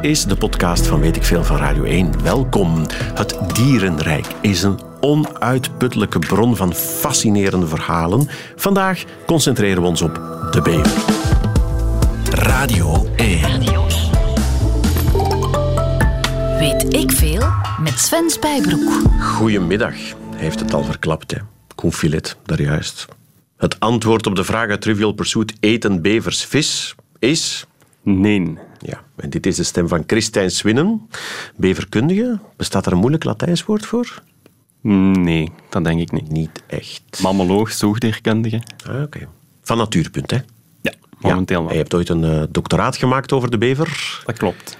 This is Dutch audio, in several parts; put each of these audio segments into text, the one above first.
is de podcast van Weet ik Veel van Radio 1. Welkom. Het dierenrijk is een onuitputtelijke bron van fascinerende verhalen. Vandaag concentreren we ons op de bever. Radio 1. Weet ik veel met Sven Spijbroek. Goedemiddag. Hij heeft het al verklapt, hè. Koen Filet, daar juist. Het antwoord op de vraag uit Trivial Pursuit eten bevers vis is... Nee. Ja, en dit is de stem van Christijn Swinnen, beverkundige. Bestaat er een moeilijk Latijns woord voor? Nee, dat denk ik niet. Niet echt. Mammaloog, zoogdierkundige. Ah, Oké. Van Natuurpunt, hè? Ja, momenteel ja. wel. Je hebt ooit een eh, doctoraat gemaakt over de bever. Dat klopt.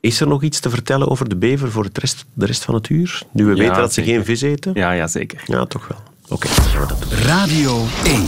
Is er nog iets te vertellen over de bever voor het rest, de rest van het uur? Nu we Ja, weten dat ze geen vis eten? Ja, ja zeker. Ja, toch wel. Oké, dan gaan we dat doen. Radio 1.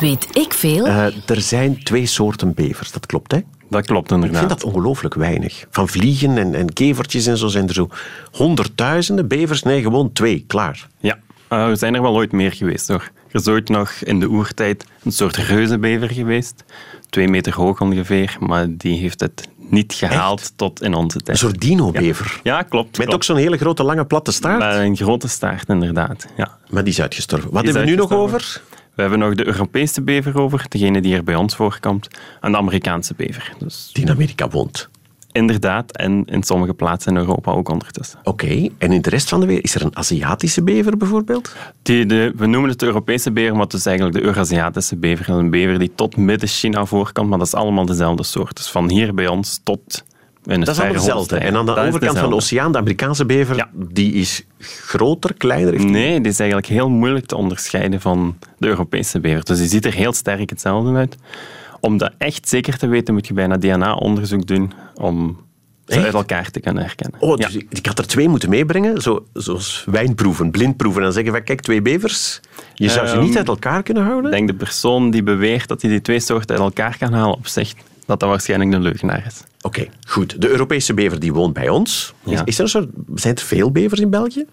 Weet ik veel? Eh, er zijn twee soorten bevers, dat klopt, hè? Dat klopt Ik inderdaad. vind dat ongelooflijk weinig. Van vliegen en, en kevertjes en zo zijn er zo honderdduizenden. Bevers, nee, gewoon twee, klaar. Ja, eh, er zijn er wel ooit meer geweest hoor. Er is ooit nog in de oertijd een soort reuzenbever geweest. Twee meter hoog ongeveer, maar die heeft het niet gehaald tot in onze tijd. Een soort dino-bever. Ja, klopt. Met klopt. ook zo'n hele grote, lange, platte staart. Met een grote staart, inderdaad. Ja. Maar die is uitgestorven. Wat Die hebben we nu nog over? We hebben nog de Europese bever over, degene die er bij ons voorkomt, en de Amerikaanse bever. Dus Die in Amerika woont. inderdaad, en in sommige plaatsen in Europa ook ondertussen. Oké, en in de rest van de wereld, is er een Aziatische bever bijvoorbeeld? Die, de, we noemen het de Europese bever, maar het is eigenlijk de Eurasiatische bever. Dat is een bever die tot midden-China voorkomt, maar dat is allemaal dezelfde soort. Dus van hier bij ons tot Dat is allemaal hetzelfde. En aan de Dat overkant van de oceaan, de Amerikaanse bever, Ja. die is groter, kleiner? Nee, die is eigenlijk heel moeilijk te onderscheiden van de Europese bever. Dus die ziet er heel sterk hetzelfde uit. Om dat echt zeker te weten, moet je bijna DNA-onderzoek doen om ze uit elkaar te kunnen herkennen. Oh, dus ik, ik had er twee moeten meebrengen, zo, zoals wijnproeven, blindproeven. En dan zeggen van, kijk, twee bevers. Je zou ze Ehm, niet uit elkaar kunnen houden? Ik denk de persoon die beweert dat hij die twee soorten uit elkaar kan halen op zich, dat dat waarschijnlijk de leugenaar is. Oké, goed. De Europese bever die woont bij ons. Ja. is er een soort, zijn er veel bevers in België?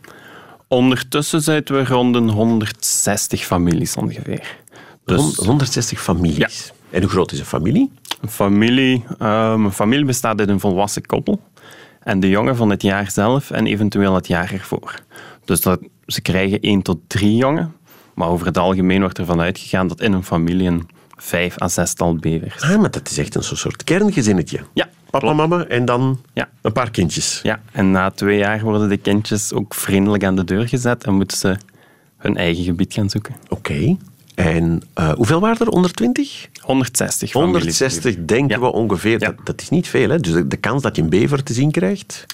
Ondertussen zitten we rond een 160 families ongeveer. Dus Hon- 160 families. En hoe groot is een familie? een familie, ehm, een familie bestaat uit een volwassen koppel en de jongen van het jaar zelf en eventueel het jaar ervoor. Dus dat, ze krijgen één tot drie jongen, maar over het algemeen wordt ervan uitgegaan dat in een familie een vijf à zestal bevers. Ah, maar dat is echt een soort- kerngezinnetje. Ja, Papa, klopt. mama en dan Ja. een paar kindjes. Ja, en na twee jaar worden de kindjes ook vriendelijk aan de deur gezet en moeten ze hun eigen gebied gaan zoeken. Oké. En eh, hoeveel waren er? 120? 160 families. 160 denken Ja. we ongeveer. Ja. Dat, dat is niet veel, hè? Dus de, de kans dat je een bever te zien krijgt...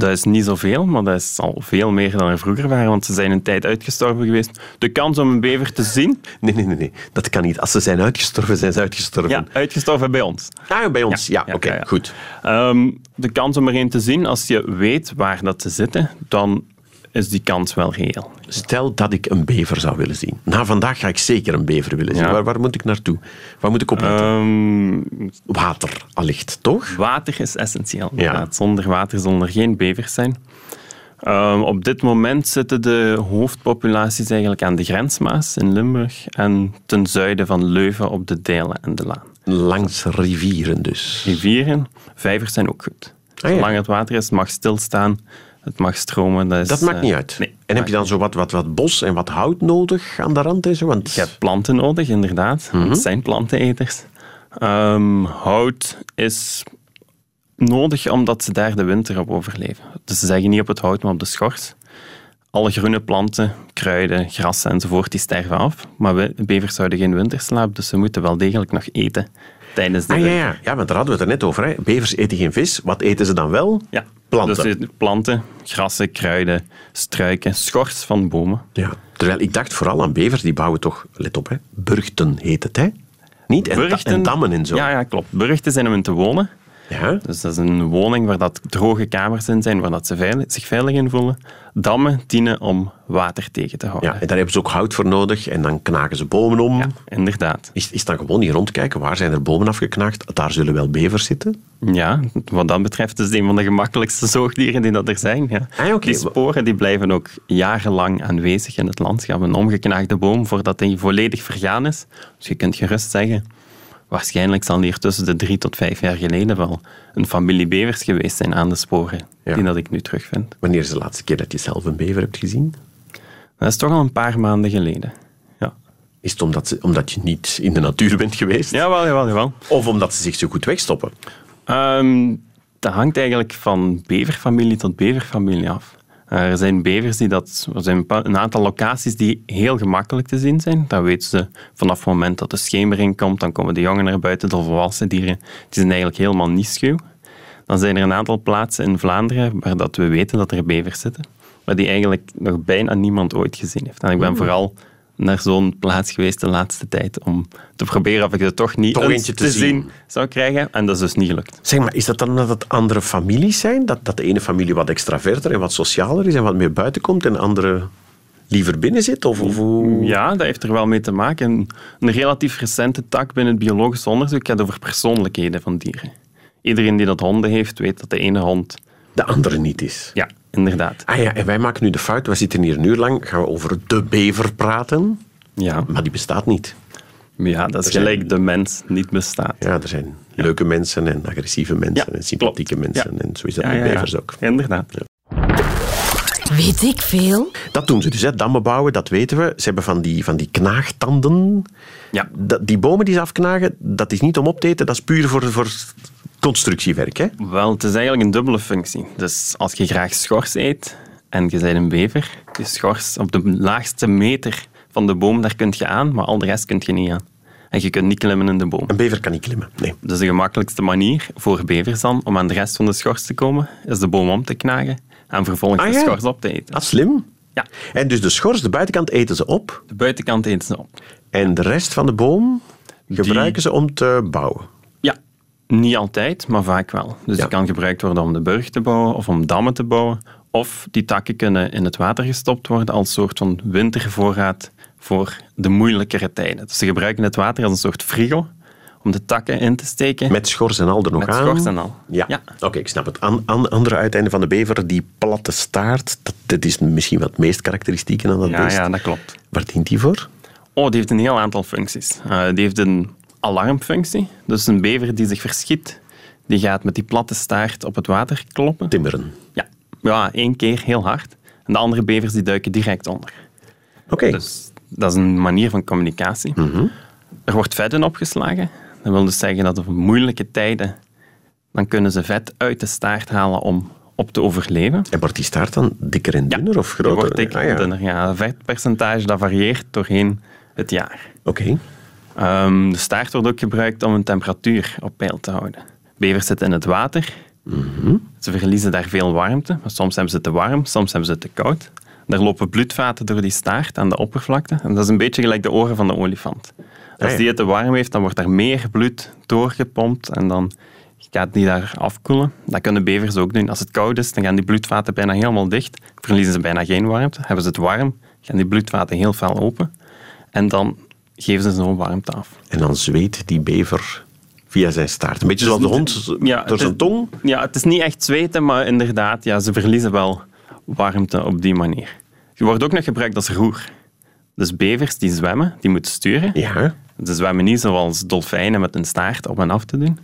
Dat is niet zoveel, maar dat is al veel meer dan er vroeger waren, want ze zijn een tijd uitgestorven geweest. De kans om een bever te zien, Nee, nee, nee, nee. Dat kan niet. Als ze zijn uitgestorven, zijn ze uitgestorven. ja, uitgestorven bij ons. Ah, bij ons. Ja, Ja, oké, ja, ja. goed. Ehm, de kans om er een te zien, als je weet waar dat ze zitten, dan is die kans wel reëel. Stel dat ik een bever zou willen zien. Na vandaag ga ik zeker een bever willen zien. Ja. Waar, waar moet ik naartoe? Waar moet ik op letten? Ehm, Water, allicht, toch? water is essentieel. inderdaad. Zonder water zullen er geen bevers zijn. Ehm, op dit moment zitten de hoofdpopulaties eigenlijk aan de grensmaas in Limburg en ten zuiden van Leuven op de Delen en de Laan. Langs rivieren dus. rivieren. Vijvers zijn ook goed. Ah, ja. Zolang het water is, mag stilstaan, het mag stromen. Dat, is, Dat maakt eh, niet uit. Nee, en heb je dan zo wat, wat, wat bos en wat hout nodig aan de rand en zo? Want Je hebt planten nodig, inderdaad. Mhm. Het zijn planteneters. Ehm, hout is nodig omdat ze daar de winter op overleven. Dus ze zeggen niet op het hout, maar op de schors. Alle groene planten, kruiden, grassen enzovoort, die sterven af. Maar we, bevers houden geen winterslaap, dus ze moeten wel degelijk nog eten tijdens de Ah, ja, winter. ja. ja, want daar hadden we het er net over. Hè. Bevers eten geen vis. Wat eten ze dan wel? Ja, Planten. Dus planten, grassen, kruiden, struiken, schors van bomen. Ja. Terwijl ik dacht vooral aan bevers, die bouwen toch, let op, hè, burchten heet het, hè? Niet? En dammen en zo. Ja, ja, klopt. Burchten zijn om in te wonen. Ja? Dus dat is een woning waar dat droge kamers in zijn, waar dat ze veilig, zich veilig in voelen. Dammen dienen om water tegen te houden. ja, en daar hebben ze ook hout voor nodig en dan knagen ze bomen om. Ja, inderdaad. Is, is dan gewoon hier rondkijken, waar zijn er bomen afgeknaagd? Daar zullen wel bevers zitten. Ja, wat dat betreft is het een van de gemakkelijkste zoogdieren die dat er zijn. Ja. Ah. Die sporen die blijven ook jarenlang aanwezig in het landschap. Een omgeknaagde boom, voordat hij volledig vergaan is. Dus je kunt gerust zeggen, waarschijnlijk zal hier tussen de drie tot vijf jaar geleden wel een familie bevers geweest zijn aan de sporen, Ja. die dat ik nu terugvind. Wanneer is de laatste keer dat je zelf een bever hebt gezien? Dat is toch al een paar maanden geleden. Ja, Is het omdat, ze, omdat je niet in de natuur bent geweest? jawel, jawel, jawel. Of omdat ze zich zo goed wegstoppen? Ehm, dat hangt eigenlijk van beverfamilie tot beverfamilie af. Eh, Er zijn bevers die dat... Er zijn een aantal locaties die heel gemakkelijk te zien zijn. Dat weten ze vanaf het moment dat de schemering komt. Dan komen de jongen naar buiten, de volwassen dieren. Die zijn eigenlijk helemaal niet schuw. Dan zijn er een aantal plaatsen in Vlaanderen waar dat we weten dat er bevers zitten. Maar die eigenlijk nog bijna niemand ooit gezien heeft. En ik ben vooral naar zo'n plaats geweest de laatste tijd om te proberen of ik er toch niet Toch eens eentje te zien. zou krijgen. En dat is dus niet gelukt. Zeg maar, is dat dan omdat het andere families zijn? Dat, dat de ene familie wat extraverter en wat socialer is en wat meer buiten komt en de andere liever binnen zit? Of, of hoe- Ja, dat heeft er wel mee te maken. Een, een relatief recente tak binnen het biologisch onderzoek gaat over persoonlijkheden van dieren. Iedereen die dat honden heeft, weet dat de ene hond... de andere niet is? Ja, inderdaad. Ah ja, en wij maken nu de fout. We zitten hier een uur lang, gaan we over de bever praten. Ja, Maar die bestaat niet. ja dat is Er zijn- gelijk de mens niet bestaat. Ja, er zijn leuke mensen en agressieve mensen Ja, en sympathieke klopt. mensen. Ja. En zo is dat Ja, met ja, ja. bevers ook. Inderdaad. Weet ik veel? Dat doen ze dus, hè. dammen bouwen, dat weten we. Ze hebben van die, van die knaagtanden. Ja. Dat, die bomen die ze afknagen, dat is niet om op te eten, dat is puur voor, voor constructiewerk. Hè? Wel, het is eigenlijk een dubbele functie. Dus als je graag schors eet en je bent een bever, je schors op de laagste meter van de boom, daar kun je aan, maar al de rest kun je niet aan. En je kunt niet klimmen in de boom. Een bever kan niet klimmen. Nee. Dus de gemakkelijkste manier voor bevers dan om aan de rest van de schors te komen, is de boom om te knagen en vervolgens Ah, de schors op te eten. Ah, slim. Ja, En dus de schors, de buitenkant, eten ze op. de buitenkant eten ze op. En de rest van de boom gebruiken ze om te bouwen. Niet altijd, maar vaak wel. Dus Ja. die kan gebruikt worden om de burg te bouwen of om dammen te bouwen. Of die takken kunnen in het water gestopt worden als soort van wintervoorraad voor de moeilijkere tijden. Dus ze gebruiken het water als een soort frigo om de takken in te steken. Met schors en al er nog Met aan. schors en al. Ja, Ja. oké, ik snap het. Aan, aan andere uiteinde van de bever, die platte staart, dat, dat is misschien wat het meest karakteristieke aan dat ja, beest. ja, dat klopt. Waar dient die voor? Oh, die heeft een heel aantal functies. Eh, die heeft een alarmfunctie. Dus een bever die zich verschiet, die gaat met die platte staart op het water kloppen. Timmeren. Ja, ja één keer heel hard. En de andere bevers die duiken direct onder. Oké. Dus dat is een manier van communicatie. Er wordt vet in opgeslagen. Dat wil dus zeggen dat op moeilijke tijden dan kunnen ze vet uit de staart halen om op te overleven. En wordt die staart dan dikker en dunner of groter? wordt dikker Ah, ja. en dunner. Ja, het vetpercentage dat varieert doorheen het jaar. Oké. Ehm, de staart wordt ook gebruikt om een temperatuur op peil te houden. Bevers zitten in het water. Ze verliezen daar veel warmte. Maar soms hebben ze het te warm, soms hebben ze het te koud. Daar lopen bloedvaten door die staart aan de oppervlakte. En dat is een beetje gelijk de oren van de olifant. Als Ah, die het te warm heeft, dan wordt er meer bloed doorgepompt en dan gaat die daar afkoelen. Dat kunnen bevers ook doen. Als het koud is, dan gaan die bloedvaten bijna helemaal dicht. Verliezen ze bijna geen warmte. Hebben ze het warm, gaan die bloedvaten heel fel open. En dan geven ze zo'n warmte af. En dan zweet die bever via zijn staart. Een beetje zoals de hond Ja, door zijn tong. Ja, het is niet echt zweten, maar inderdaad, ja, ze verliezen wel warmte op die manier. Je wordt ook nog gebruikt als roer. Dus bevers die zwemmen, die moeten sturen. Ja. Ze zwemmen niet zoals dolfijnen met een staart op en af te doen,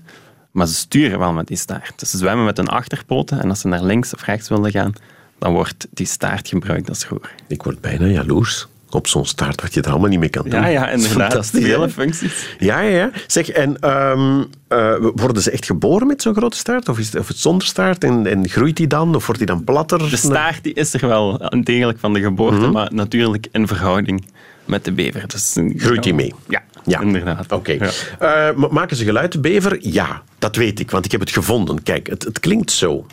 maar ze sturen wel met die staart. Dus ze zwemmen met hun achterpoten en als ze naar links of rechts willen gaan, dan wordt die staart gebruikt als roer. Ik word bijna jaloers op zo'n staart, wat je er allemaal niet mee kan doen. Ja, ja, inderdaad. Fantastisch, hè? Vele functies. Ja, ja, ja. Zeg, en ehm, eh, worden ze echt geboren met zo'n grote staart? Of is het, of het zonder staart? En, en groeit die dan? Of wordt die dan platter? De staart die is er wel degelijk van de geboorte, Mhm. maar natuurlijk in verhouding met de bever. Dus, Groeit die mee? Ja, Ja, inderdaad. Oké. Ja. Eh, ma- maken ze geluid, de bever? Ja, dat weet ik, want ik heb het gevonden. Kijk, het, het klinkt zo.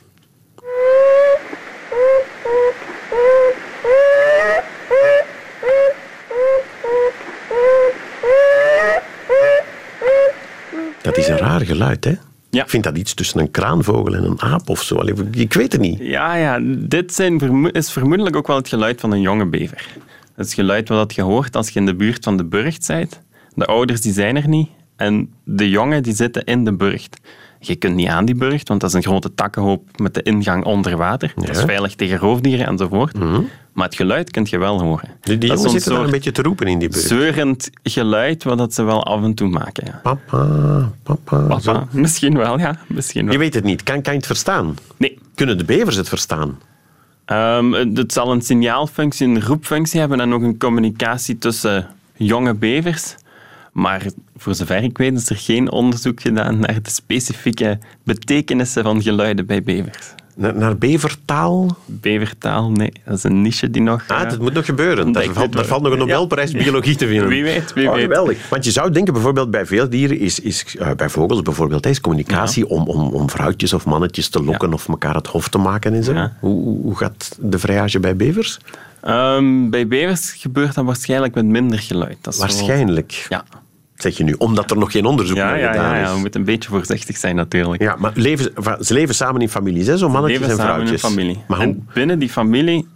Is een raar geluid, hè? Ja. Ik vind dat iets tussen een kraanvogel en een aap of zo. Ik weet het niet. Ja, ja, dit zijn vermo- is vermoedelijk ook wel het geluid van een jonge bever. Het is het geluid wat je hoort als je in de buurt van de burcht bent. De ouders die zijn er niet en de jongen die zitten in de burcht. Je kunt niet aan die burcht, want dat is een grote takkenhoop met de ingang onder water. Dat is veilig tegen roofdieren enzovoort. Maar het geluid kun je wel horen. Die, die jongens zitten daar een beetje te roepen in die buurt. zeurend geluid wat dat ze wel af en toe maken. Ja. Papa, papa. zo. Papa, misschien wel, ja. Misschien wel. Je weet het niet. Kan, kan je het verstaan? Nee. Kunnen de bevers het verstaan? Ehm, het zal een signaalfunctie, een roepfunctie hebben en ook een communicatie tussen jonge bevers. Maar voor zover ik weet is er geen onderzoek gedaan naar de specifieke betekenissen van geluiden bij bevers. Naar, naar bevertaal? Bevertaal, nee, dat is een niche die nog... Ah, eh, het moet nog gebeuren. Daar valt, daar valt nog een. Nobelprijs Ja. biologie te vinden. Wie weet, wie Oh, weet. geweldig. Want je zou denken, bijvoorbeeld bij veel dieren is, is eh, bij vogels bijvoorbeeld, is communicatie om, om, om vrouwtjes of mannetjes te lokken Ja. of elkaar het hof te maken en zo. Hoe, hoe- gaat de vrijage bij bevers? Ehm, bij bevers gebeurt dat waarschijnlijk met minder geluid. Dat wel- Waarschijnlijk, Ja. Zeg je nu, omdat er nog geen onderzoek Ja, naar ja, gedaan ja, ja, is. we moeten een beetje voorzichtig zijn natuurlijk. Ja, maar leven, ze leven samen in families, hè, zo mannetjes leven en samen in een vrouwtjes. familie. Maar En binnen die familie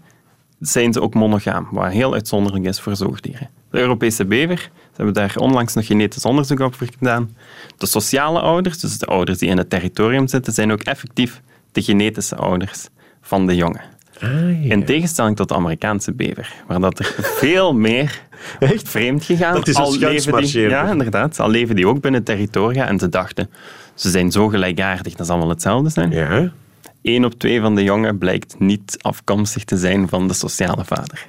zijn ze ook monogaam, wat heel uitzonderlijk is voor zoogdieren. De Europese bever, ze hebben daar onlangs nog genetisch onderzoek op gedaan. De sociale ouders, dus de ouders die in het territorium zitten, zijn ook effectief de genetische ouders van de jongen. Ah, ja. In tegenstelling tot de Amerikaanse bever, waar dat er veel meer Echt? vreemd gegaan. Dat is een al leven die, schuinsmarcheerder. Ja, inderdaad. Al leven die ook binnen territoria en ze dachten, ze zijn zo gelijkaardig, dat zal wel hetzelfde zijn. Ja, Eén op twee van de jongen blijkt niet afkomstig te zijn van de sociale vader.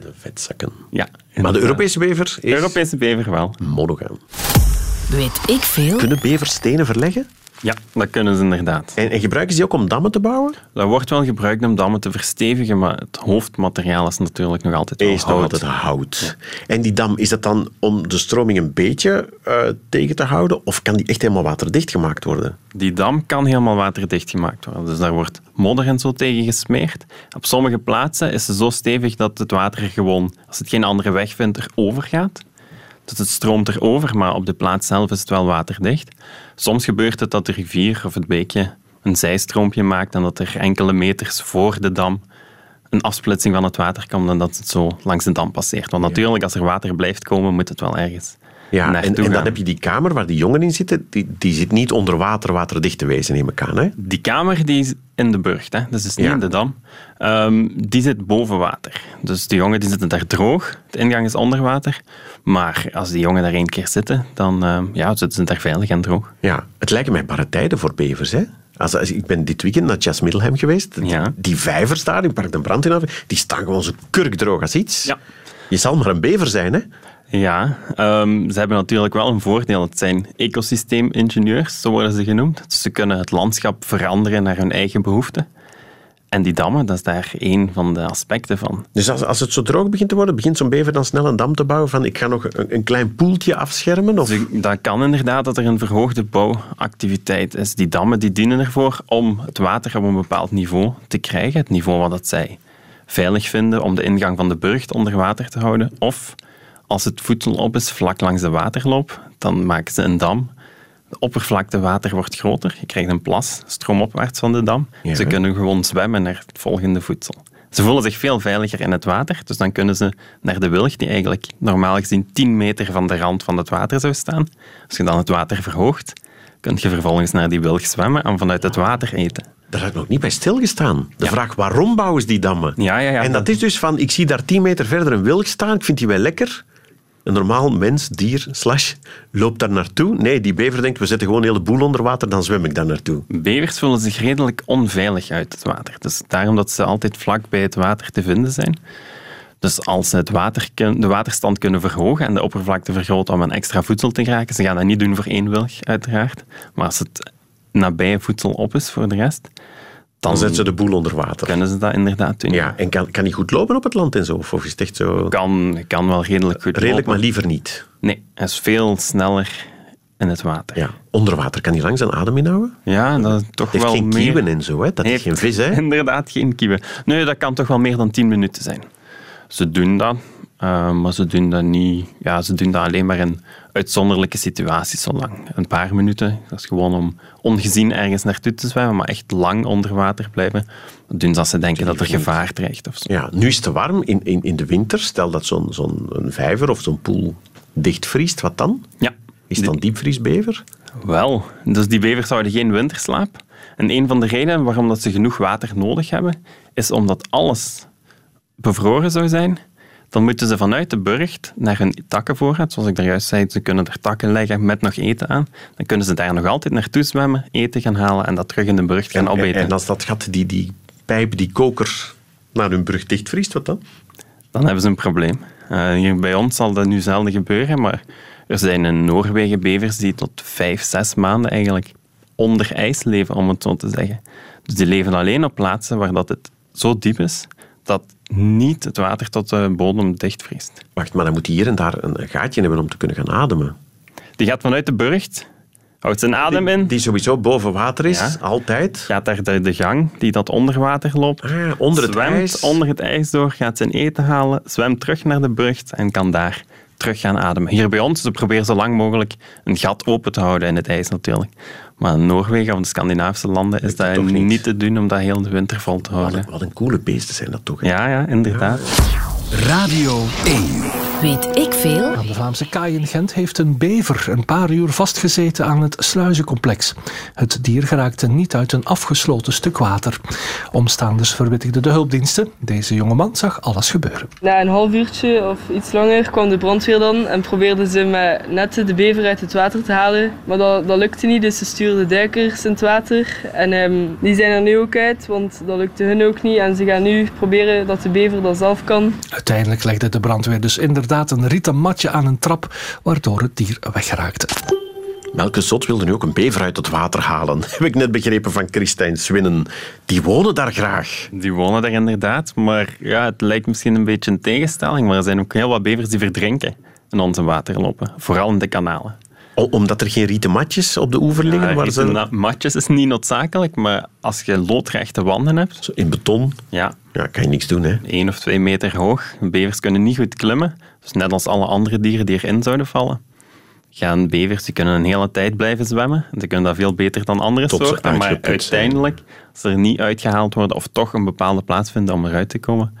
de vetzakken. Ja, Maar de. Europese bever is De Europese bever wel. monogaam. Weet ik veel? Kunnen bevers stenen verleggen? Ja, dat kunnen ze inderdaad. En, en gebruiken ze die ook om dammen te bouwen? Dat wordt wel gebruikt om dammen te verstevigen, maar het hoofdmateriaal is natuurlijk nog altijd wel Is nog hout. altijd hout. En die dam, is dat dan om de stroming een beetje eh, tegen te houden? Of kan die echt helemaal waterdicht gemaakt worden? Die dam kan helemaal waterdicht gemaakt worden. Dus daar wordt modder en zo tegen gesmeerd. Op sommige plaatsen is ze zo stevig dat het water er gewoon, als het geen andere weg vindt, erover gaat. Dus het stroomt erover, maar op de plaats zelf is het wel waterdicht. Soms gebeurt het dat de rivier of het beekje een zijstroompje maakt en dat er enkele meters voor de dam een afsplitsing van het water komt en dat het zo langs de dam passeert. Want natuurlijk, als er water blijft komen, moet het wel ergens Ja, en, naartoe en dan heb je die kamer waar die jongen in zitten. Die, die zit niet onder water waterdicht te wezen, neem ik aan. Hè? Die kamer die in de burcht, hè? dus is niet Ja. in de dam. Ehm, die zit boven water. Dus de jongen die zitten daar droog. De ingang is onder water. Maar als die jongen daar één keer zitten, dan ehm, ja, zitten ze daar veilig en droog. Ja, het lijken mij barre tijden voor bevers. Hè? Als, als, ik ben dit weekend naar Chas Middelheim geweest. Ja. Die vijvers daar in Park de Brand in die staan gewoon zo kurkdroog als iets. Ja. Je zal maar een bever zijn, hè? Ja, ehm, ze hebben natuurlijk wel een voordeel. Het zijn ecosysteemingenieurs, zo worden ze genoemd. Dus ze kunnen het landschap veranderen naar hun eigen behoeften. En die dammen, dat is daar één van de aspecten van. Dus als, als het zo droog begint te worden, begint zo'n bever dan snel een dam te bouwen van ik ga nog een, een klein poeltje afschermen? Of... Dus dat kan inderdaad dat er een verhoogde bouwactiviteit is. Die dammen die dienen ervoor om het water op een bepaald niveau te krijgen. Het niveau wat dat zij veilig vinden om de ingang van de burcht onder water te houden. Of als het voedsel op is vlak langs de waterloop, dan maken ze een dam. De oppervlaktewater wordt groter. Je krijgt een plas stroomopwaarts van de dam. Ja. Ze kunnen gewoon zwemmen naar het volgende voedsel. Ze voelen zich veel veiliger in het water, dus dan kunnen ze naar de wilg, die eigenlijk normaal gezien 10 meter van de rand van het water zou staan. Als je dan het water verhoogt, kun je vervolgens naar die wilg zwemmen en vanuit het water eten. Daar had ik nog niet bij stilgestaan. De Ja. vraag waarom bouwen ze die dammen? Ja, ja, ja. en dat is dus van, ik zie daar 10 meter verder een wilg staan, ik vind die wel lekker. Een normaal mens, dier, slash, loopt daar naartoe. Nee, die bever denkt, we zetten gewoon een hele boel onder water, dan zwem ik daar naartoe. Bevers voelen zich redelijk onveilig uit het water. Dus daarom dat ze altijd vlak bij het water te vinden zijn. Dus als ze het water de waterstand kunnen verhogen en de oppervlakte vergroten om aan extra voedsel te geraken, ze gaan dat niet doen voor één wilg, uiteraard. Maar als het nabije voedsel op is voor de rest, Dan zetten ze de boel onder water. kunnen ze dat inderdaad doen. Ja, en kan, kan die goed lopen op het land en zo? Of is het echt zo... Kan, kan wel redelijk goed Redelijk, lopen. maar liever niet. Nee, hij is veel sneller in het water. Ja. Onder water kan hij lang zijn adem inhouden. Ja, dat is toch heeft wel geen meer... kieuwen en zo, hè? Dat is geen vis, hè? Inderdaad, geen kieuwen. Nee, dat kan toch wel meer dan 10 minuten zijn. Ze doen dat, eh, maar ze doen dat niet... Ja, ze doen dat alleen maar in uitzonderlijke situaties zo lang. Een paar minuten, dat is gewoon om ongezien ergens naartoe te zwemmen, maar echt lang onder water blijven. Dat doen ze als ze denken dat er gevaar dreigt of zo. Ja, nu is het te warm in, in, in de winter. Stel dat zo'n zo'n vijver of zo'n poel dichtvriest, wat dan? Ja. Is het dan diepvriesbever? Wel, dus die bevers houden geen winterslaap. En een van de redenen waarom dat ze genoeg water nodig hebben, is omdat alles bevroren zou zijn, dan moeten ze vanuit de burcht naar hun takkenvoorraad, zoals ik daar juist zei, ze kunnen er takken leggen met nog eten aan. Dan kunnen ze daar nog altijd naartoe zwemmen, eten gaan halen en dat terug in de burcht gaan En, opeten. en als dat gat, die, die pijp, die koker naar hun brug dichtvriest, wat dan? dan hebben ze een probleem. Eh, hier bij ons zal dat nu zelden gebeuren, maar er zijn in Noorwegen bevers die tot vijf, zes maanden eigenlijk onder ijs leven, om het zo te zeggen. Dus die leven alleen op plaatsen waar dat het zo diep is dat niet het water tot de bodem dichtvriest. Wacht, maar dan moet hij hier en daar een gaatje hebben om te kunnen gaan ademen. Die gaat vanuit de burcht, houdt zijn adem in, Die sowieso boven water is, Ja. altijd. gaat daar de, de gang die dat onder water loopt, Ah, onder het zwemt ijs. onder het ijs door, gaat zijn eten halen, zwemt terug naar de burcht en kan daar terug gaan ademen. Hier bij ons, ze proberen zo lang mogelijk een gat open te houden in het ijs natuurlijk. Maar in Noorwegen of de Scandinavische landen is dat niet. niet? te doen om dat heel de winter vol te Wat houden. een, wat een coole beesten zijn dat toch. hè? Ja, ja, inderdaad. Radio 1. Weet ik veel? Aan de Vlaamse kaai in Gent heeft een bever een paar uur vastgezeten aan het sluizencomplex. Het dier geraakte niet uit een afgesloten stuk water. Omstaanders verwittigden de hulpdiensten. Deze jongeman zag alles gebeuren. Na een half uurtje of iets langer kwam de brandweer dan en probeerden ze met netten de bever uit het water te halen. Maar dat, dat lukte niet, dus ze stuurden duikers in het water. En ehm, die zijn er nu ook uit, want dat lukte hun ook niet. En ze gaan nu proberen dat de bever dat zelf kan. Uiteindelijk legde de brandweer dus inderdaad een rieten matje aan een trap, waardoor het dier weggeraakte. Melke Zot wilde nu ook een bever uit het water halen. Heb ik net begrepen van Christijn Swinnen. Die wonen daar graag. Die wonen daar inderdaad, maar ja, het lijkt misschien een beetje een tegenstelling. Maar er zijn ook heel wat bevers die verdrinken in onze waterlopen. Vooral in de kanalen. O- omdat er geen rieten matjes op de oever liggen. Ja, waar rieten ze... matjes is niet noodzakelijk, maar als je loodrechte wanden hebt, Zo In beton. ja, Ja, kan je niks doen, hè. één of twee meter hoog. Bevers kunnen niet goed klimmen. Dus net als alle andere dieren die erin zouden vallen. Gaan bevers die kunnen een hele tijd blijven zwemmen. Ze kunnen dat veel beter dan andere Tot soorten. Maar uiteindelijk, als ze er niet uitgehaald worden of toch een bepaalde plaats vinden om eruit te komen,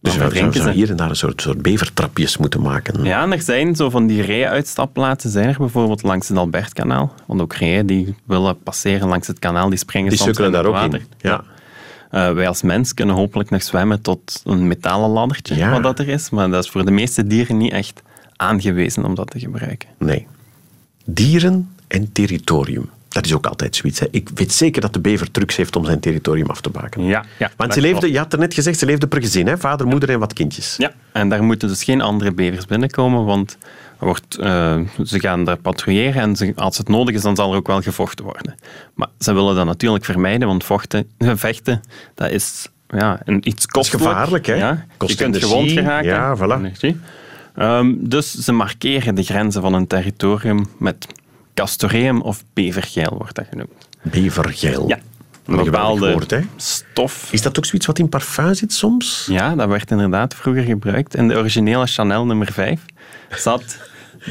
Dus we zouden ze. hier en daar een soort, soort bevertrapjes moeten maken. Ja, en er zijn zo van die rij-uitstapplaatsen, zijn er bijvoorbeeld langs het Albertkanaal. Want ook rijen die willen passeren langs het kanaal, die springen Die soms sukkelen in daar het ook water. in. Ja. Eh, wij als mens kunnen hopelijk nog zwemmen tot een metalen laddertje, Ja. wat dat er is. Maar dat is voor de meeste dieren niet echt aangewezen om dat te gebruiken. Nee. Dieren en territorium. Dat is ook altijd zoiets. Hè. Ik weet zeker dat de bever trucs heeft om zijn territorium af te bakenen. Ja, ja, Want ze leefde, je had er net gezegd, ze leefde per gezin. Hè? Vader, moeder en wat kindjes. Ja, en daar moeten dus geen andere bevers binnenkomen, want wordt, eh, ze gaan daar patrouilleren en ze- als het nodig is, dan zal er ook wel gevochten worden. Maar ze willen dat natuurlijk vermijden, want vochten, vechten, dat is ja, een, iets kostelijk. gevaarlijk, hè? Ja, Kost je kunt energie. gewond geraken. Ja, voilà. Ehm, dus ze markeren de grenzen van een territorium met castoreum of bevergeil, wordt dat genoemd. Bevergeil. Ja, een bepaalde woord, hè? stof. Is dat ook zoiets wat in parfum zit soms? Ja, dat werd inderdaad vroeger gebruikt. In de originele Chanel nummer 5 zat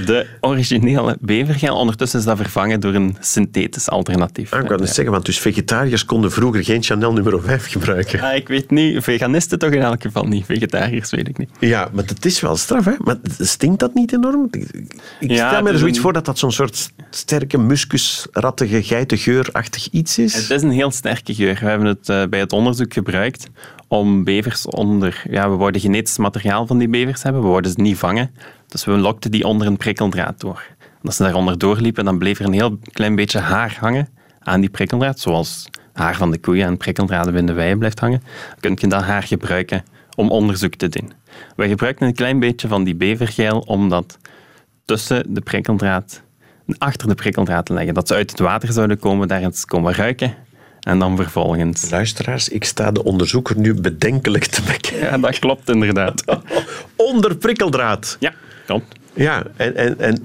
de originele bevergel. Ondertussen is dat vervangen door een synthetisch alternatief. Ah, ik wou net zeggen, want dus vegetariërs konden vroeger geen Chanel nummer 5 gebruiken. Ja, ik weet niet, veganisten toch in elk geval niet. Vegetariërs weet ik niet. Ja, maar het is wel straf, hè? Maar stinkt dat niet enorm? Ik, Ja, stel me er zoiets een- voor dat dat zo'n soort sterke, muskusrattige, geitengeurachtig iets is. Het is een heel sterke geur. We hebben het eh, bij het onderzoek gebruikt om bevers onder... Ja, we wouden genetisch materiaal van die bevers hebben. We wouden ze niet vangen. Dus we lokten die onder een prikkeldraad door. En als ze daaronder doorliepen, dan bleef er een heel klein beetje haar hangen aan die prikkeldraad. Zoals haar van de koeien en prikkeldraden in de weien blijft hangen. Dan kun je dat haar gebruiken om onderzoek te doen. Wij gebruikten een klein beetje van die bevergeil om dat tussen de prikkeldraad, achter de prikkeldraad te leggen. Dat ze uit het water zouden komen, daar eens komen ruiken. En dan vervolgens... Luisteraars, ik sta de onderzoeker nu bedenkelijk te bekken. Ja, dat klopt inderdaad. Onder prikkeldraad. Ja, klopt. Ja, en, en, en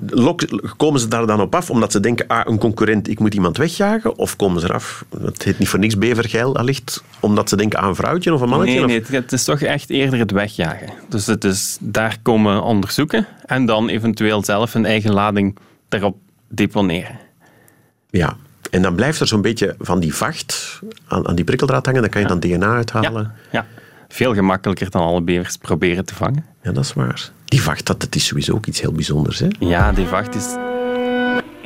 komen ze daar dan op af omdat ze denken, ah, een concurrent, ik moet iemand wegjagen? Of komen ze eraf, het heet niet voor niks bevergeil allicht, omdat ze denken aan een vrouwtje of een mannetje? Nee, nee, het- het is toch echt eerder het wegjagen. Dus het is daar komen onderzoeken en dan eventueel zelf een eigen lading daarop deponeren. Ja, en dan blijft er zo'n beetje van die vacht aan, aan die prikkeldraad hangen, dan kan je dan DNA uithalen. Ja, ja, veel gemakkelijker dan alle bevers proberen te vangen. Ja, dat is waar. Die vacht, dat, dat is sowieso ook iets heel bijzonders. Hè? Ja, die vacht is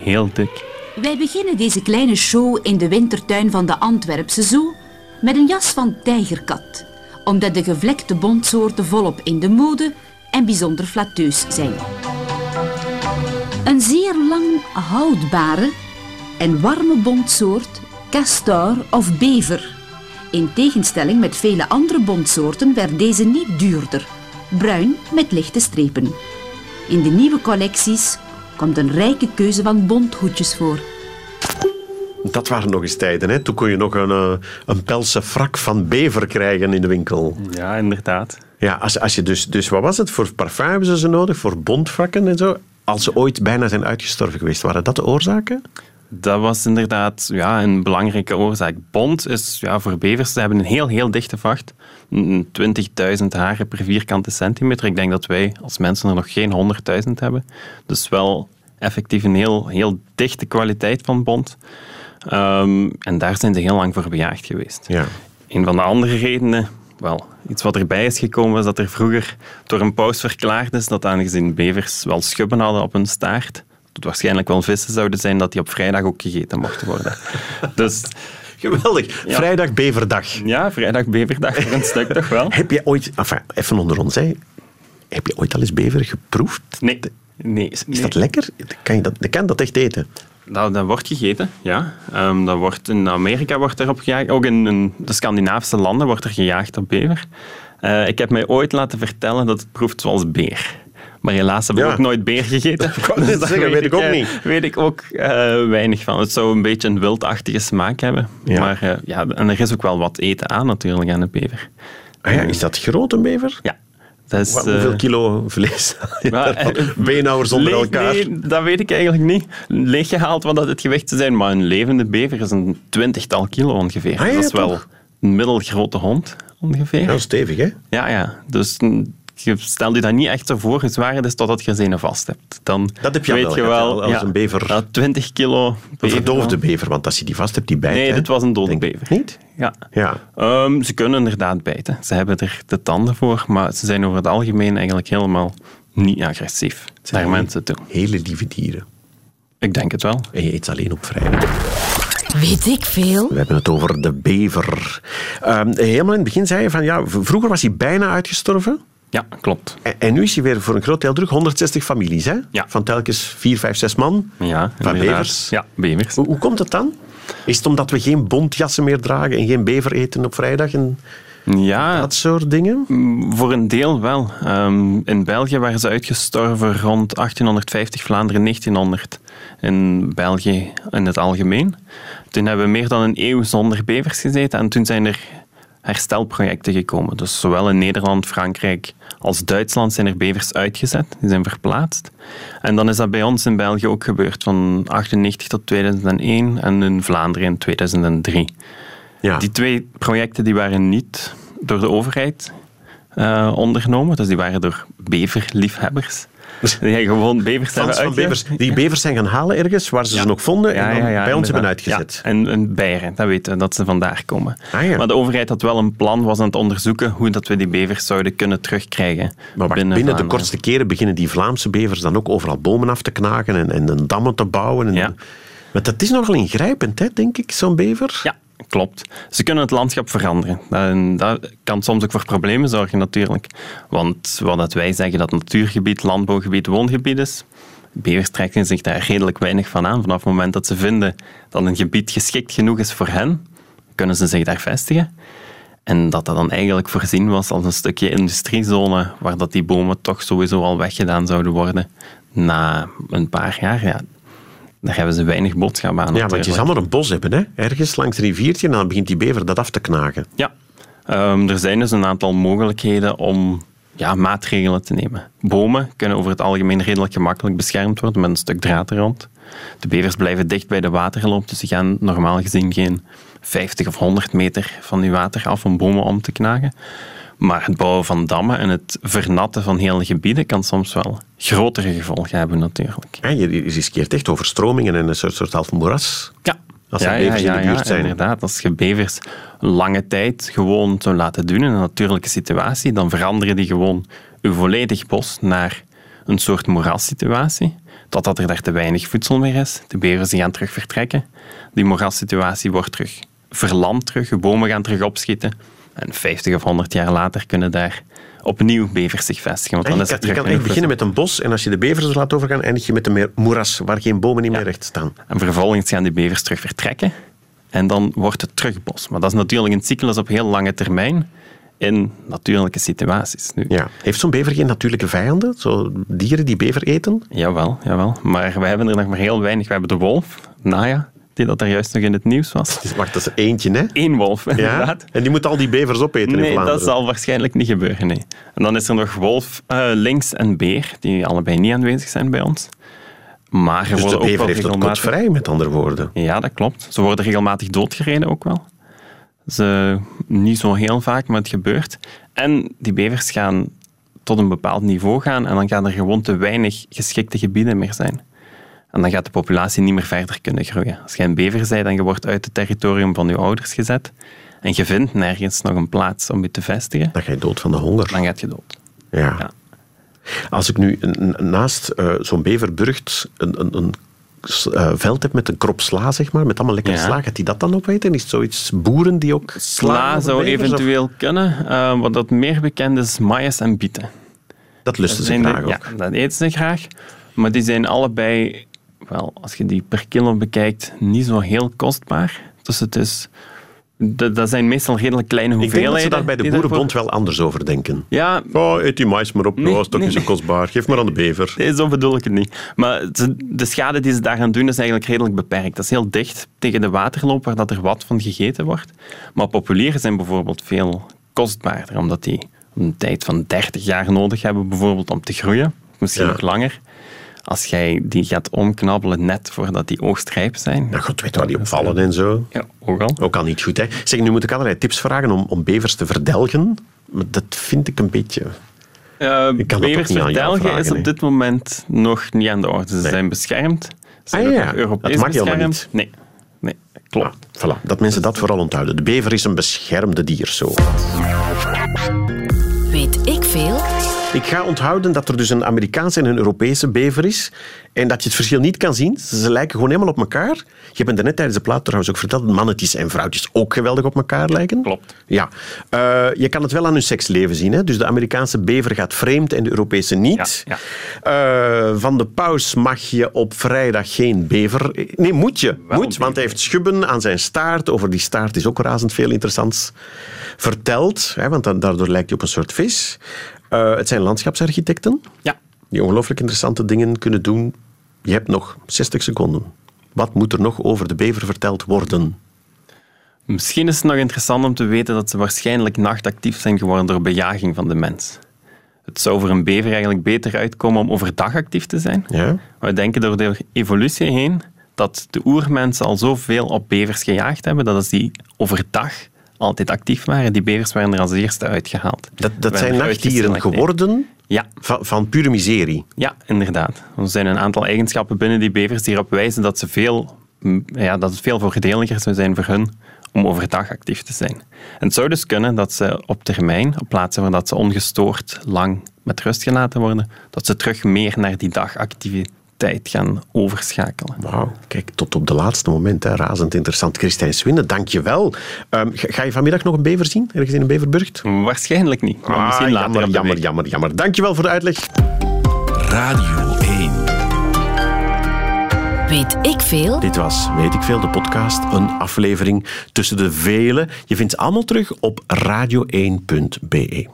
heel dik. Wij beginnen deze kleine show in de wintertuin van de Antwerpse Zoo met een jas van tijgerkat. omdat de gevlekte bontsoorten volop in de mode en bijzonder flatteus zijn. Een zeer lang houdbare en warme bontsoort, castor of bever. In tegenstelling met vele andere bontsoorten werd deze niet duurder, bruin met lichte strepen. In de nieuwe collecties komt een rijke keuze van bonthoedjes voor. Dat waren nog eens tijden. Hè? Toen kon je nog een, eh, een pelse frak van bever krijgen in de winkel. Ja, inderdaad. Ja, als, als je dus, dus wat was het? Voor parfum hebben ze ze nodig, voor bondvrakken en zo. Als ze ooit bijna zijn uitgestorven geweest, waren dat de oorzaken? Dat was inderdaad ja, een belangrijke oorzaak. Bont is ja, voor bevers, ze hebben een heel, heel dichte vacht. Mm, 20.000 haren per vierkante centimeter. Ik denk dat wij als mensen er nog geen 100.000 hebben. Dus wel effectief een heel, heel dichte kwaliteit van bont. Ehm, en daar zijn ze heel lang voor bejaagd geweest. Ja. Een van de andere redenen, wel, iets wat erbij is gekomen, is dat er vroeger door een paus verklaard is dat aangezien bevers wel schubben hadden op hun staart, het waarschijnlijk wel vissen zouden zijn, dat die op vrijdag ook gegeten mochten worden. dus Geweldig. Ja. Vrijdag beverdag. ja, vrijdag beverdag voor een stuk toch wel? Heb je ooit, enfin, even onder ons, hè. heb je ooit al eens bever geproefd? Nee. Nee, Is dat lekker? Kan je dat, kan dat echt eten? Dat, dat wordt gegeten, ja. Ehm, dat wordt in Amerika wordt erop gejaagd. Ook in, in de Scandinavische landen wordt er gejaagd op bever. Eh, ik heb mij ooit laten vertellen dat het proeft zoals beer. Maar helaas heb ik Ja. ook nooit beer gegeten. wou net daar zeggen, weet ik ook eh, niet. Weet ik ook eh, weinig van. Het zou een beetje een wildachtige smaak hebben. Ja. Maar eh, ja, en er is ook wel wat eten aan natuurlijk aan een bever. Ah ja, is dat groot, een bever? Ja. Dat is, Wat- Hoeveel kilo vlees? maar, Beenhouwers onder leeg- elkaar. Nee, dat weet ik eigenlijk niet. Leeggehaald wat dat het gewicht zou zijn, maar een levende bever is een twintigtal kilo ongeveer. Ah, ja, dat is wel een middelgrote hond ongeveer. Ja, stevig, hè? Ja, ja. Dus je stel je dat niet echt zo voor, het is totdat je ze vast hebt. Dan Dat heb je weet wel je wel. als ja, een bever. ja, 20 kilo Een bever verdoofde dan. bever, want als je die vast hebt, die bijt. Nee, hè. dit was een dode Denk- bever. Niet? Ja. Ja. Ehm, ze kunnen inderdaad bijten. Ze hebben er de tanden voor, maar ze zijn over het algemeen eigenlijk helemaal niet agressief naar Zijn mensen toe. Hele lieve dieren. Ik denk het wel. En je eet ze alleen op vrijdag. Weet ik veel? We hebben het over de bever. Ehm, helemaal in het begin zei je van, ja, vroeger was hij bijna uitgestorven. Ja, klopt. En, en nu is hij weer voor een groot deel terug. 160 families, hè? Ja. Van telkens 4, 5, 6 man. Ja, Van bevers. Ja, bevers. Hoe, hoe komt het dan? Is het omdat we geen bontjassen meer dragen en geen bever eten op vrijdag en Ja, dat soort dingen? voor een deel wel. Ehm, in België waren ze uitgestorven rond 1850, Vlaanderen 1900. In België in het algemeen. Toen hebben we meer dan een eeuw zonder bevers gezeten en toen zijn er herstelprojecten gekomen. Dus zowel in Nederland, Frankrijk als Duitsland zijn er bevers uitgezet. Die zijn verplaatst. En dan is dat bij ons in België ook gebeurd van 98 tot 2001 en in Vlaanderen in 2003. Ja. Die twee projecten die waren niet door de overheid eh, ondernomen, dus die waren door beverliefhebbers. Die gewoon bevers hebben van bevers, die bevers zijn gaan halen ergens, waar ze ze nog vonden en dan bij ons hebben uitgezet. Ja, en, en Beieren, dat weten we, dat ze vandaar komen. Ah, ja. Maar de overheid had wel een plan, was aan het onderzoeken hoe dat we die bevers zouden kunnen terugkrijgen. Maar wacht, binnen, de kortste keren beginnen die Vlaamse bevers dan ook overal bomen af te knagen en, en, en dammen te bouwen. En, Ja. Maar dat is nogal ingrijpend, hè, denk ik, zo'n bever. Ja, klopt. Ze kunnen het landschap veranderen. En dat kan soms ook voor problemen zorgen natuurlijk. Want wat wij zeggen dat natuurgebied, landbouwgebied, woongebied is, bevers trekken zich daar redelijk weinig van aan. Vanaf het moment dat ze vinden dat een gebied geschikt genoeg is voor hen, kunnen ze zich daar vestigen. En dat dat dan eigenlijk voorzien was als een stukje industriezone waar dat die bomen toch sowieso al weggedaan zouden worden na een paar jaar. Ja, daar hebben ze weinig boodschap aan. Ja, want je zal maar een bos hebben, hè? ergens langs een riviertje, en dan begint die bever dat af te knagen. Ja, Ehm, er zijn dus een aantal mogelijkheden om ja, maatregelen te nemen. Bomen kunnen over het algemeen redelijk gemakkelijk beschermd worden met een stuk draad er rond. De bevers blijven dicht bij de waterloop, dus ze gaan normaal gezien geen 50 of 100 meter van die water af om bomen om te knagen. Maar het bouwen van dammen en het vernatten van hele gebieden kan soms wel grotere gevolgen hebben natuurlijk. Ja, je riskeert echt overstromingen en een soort, soort half moeras. Ja. Als er bevers in de buurt zijn. inderdaad. Als je bevers lange tijd gewoon zou laten doen in een natuurlijke situatie, dan veranderen die gewoon je volledig bos naar een soort moerassituatie. Totdat er daar te weinig voedsel meer is. De bevers die gaan terug vertrekken. Die moerassituatie wordt terug verlamd terug. Bomen gaan terug opschieten. En 50 of 100 jaar later kunnen daar opnieuw bevers zich vestigen. Want dan je is kan, er je kan echt beginnen met een bos en als je de bevers er laat overgaan, eindig je met een meer moeras waar geen bomen niet meer recht staan. En vervolgens gaan die bevers terug vertrekken. En dan wordt het terug bos. Maar dat is natuurlijk een cyclus op heel lange termijn in natuurlijke situaties. Nu, Ja. Heeft zo'n bever geen natuurlijke vijanden? Zo dieren die bever eten? Jawel, jawel. Maar we hebben er nog maar heel weinig. We hebben de wolf, Naya, die dat daar juist nog in het nieuws was. Dus wacht, dat is er eentje, hè? Eén wolf, Ja? inderdaad. En die moet al die bevers opeten in Nee, Vlaanderen. dat zal waarschijnlijk niet gebeuren. Nee. En dan is er nog wolf, eh, lynx en beer, die allebei niet aanwezig zijn bij ons. Maar er Dus de bever heeft het regelmatig... vrij, met andere woorden. Ja, dat klopt. Ze worden regelmatig doodgereden ook wel. Ze, niet zo heel vaak, maar het gebeurt. En die bevers gaan tot een bepaald niveau gaan en dan gaan er gewoon te weinig geschikte gebieden meer zijn. En dan gaat de populatie niet meer verder kunnen groeien. Als je een bever bent en je wordt uit het territorium van je ouders gezet en je vindt nergens nog een plaats om je te vestigen, Dan ga je dood van de honger. dan gaat je dood. Ja. Ja. Als ik nu naast eh, zo'n beverburgt een, een, een eh, veld heb met een krop sla, zeg maar, met allemaal lekker Ja. sla, gaat die dat dan opeten? Is het zoiets boeren die ook Sla zou of- eventueel kunnen. Eh, wat dat meer bekend is, maïs en bieten. Dat lusten ze de- graag ook. Ja, dat eten ze graag. Maar die zijn allebei, wel, als je die per kilo bekijkt, niet zo heel kostbaar. Dus het is... Dat, dat zijn meestal redelijk kleine Ik hoeveelheden. denk dat ze daar bij de Boerenbond daarvoor- wel anders over denken. Ja, Oh, eet die mais maar op. Nee, oh, is toch nee, niet zo kostbaar. Geef maar aan de bever. nee, zo bedoel ik het niet. Maar de schade die ze daaraan doen is eigenlijk redelijk beperkt. Dat is heel dicht tegen de waterloop waar dat er wat van gegeten wordt. Maar populieren zijn bijvoorbeeld veel kostbaarder, omdat die een tijd van 30 jaar nodig hebben bijvoorbeeld om te groeien. Misschien Ja. nog langer. Als jij die gaat omknabbelen net voordat die oogstrijp zijn. Nou, god weet waar die opvallen en zo. Ja, ook al. Ook al niet goed, hè. Zeg, nu moet ik allerlei tips vragen om, om bevers te verdelgen. Maar dat vind ik een beetje... Uh, Ik kan bevers verdelgen vragen, is op dit moment nog niet aan de orde. Ze Nee. zijn beschermd. Ze Ah, zijn ja, nog dat Europees mag helemaal beschermd. Nee, nee, klopt. Ah, voilà, dat mensen dat vooral onthouden. De bever is een beschermde dier, zo. Weet ik veel? Ik ga onthouden dat er dus een Amerikaanse en een Europese bever is. En dat je het verschil niet kan zien. Ze lijken gewoon helemaal op elkaar. Je hebt me net tijdens de plaat trouwens ook verteld dat mannetjes en vrouwtjes ook geweldig op elkaar lijken. Klopt. Ja. Eh, je kan het wel aan hun seksleven zien. Hè? Dus de Amerikaanse bever gaat vreemd en de Europese niet. Ja, Eh, van de paus mag je op vrijdag geen bever... Nee, moet je. Wel moet, want hij heeft schubben aan zijn staart. Over die staart is ook razend veel interessants verteld. Hè? Want daardoor lijkt hij op een soort vis. Eh, het zijn landschapsarchitecten Ja. die ongelooflijk interessante dingen kunnen doen. Je hebt nog 60 seconden. Wat moet er nog over de bever verteld worden? Misschien is het nog interessant om te weten dat ze waarschijnlijk nachtactief zijn geworden door bejaging van de mens. Het zou voor een bever eigenlijk beter uitkomen om overdag actief te zijn. Ja? We denken door de evolutie heen dat de oermensen al zoveel op bevers gejaagd hebben, dat als die overdag altijd actief waren, die bevers werden er als eerste uitgehaald. Dat, dat zijn er nachtdieren geworden Ja, van, van pure miserie. ja, inderdaad. Er zijn een aantal eigenschappen binnen die bevers die erop wijzen dat, ze veel, m, ja, dat het veel voordeliger zou zijn voor hun om overdag actief te zijn. En het zou dus kunnen dat ze op termijn, op plaatsen waar dat ze ongestoord lang met rust gelaten worden, dat ze terug meer naar die dagactiviteit gaan overschakelen. Wauw, kijk, tot op de laatste moment. Hè. Razend interessant. Christijn Swinde, dank je wel. Ehm, ga ga je vanmiddag nog een bever zien? Ergens in een beverburgt? Waarschijnlijk niet, maar Ah, misschien later jammer, jammer, jammer, jammer. Dank je wel voor de uitleg. Radio 1. Weet ik veel? Dit was Weet ik Veel, de podcast. Een aflevering tussen de vele. Je vindt ze allemaal terug op radio1.be.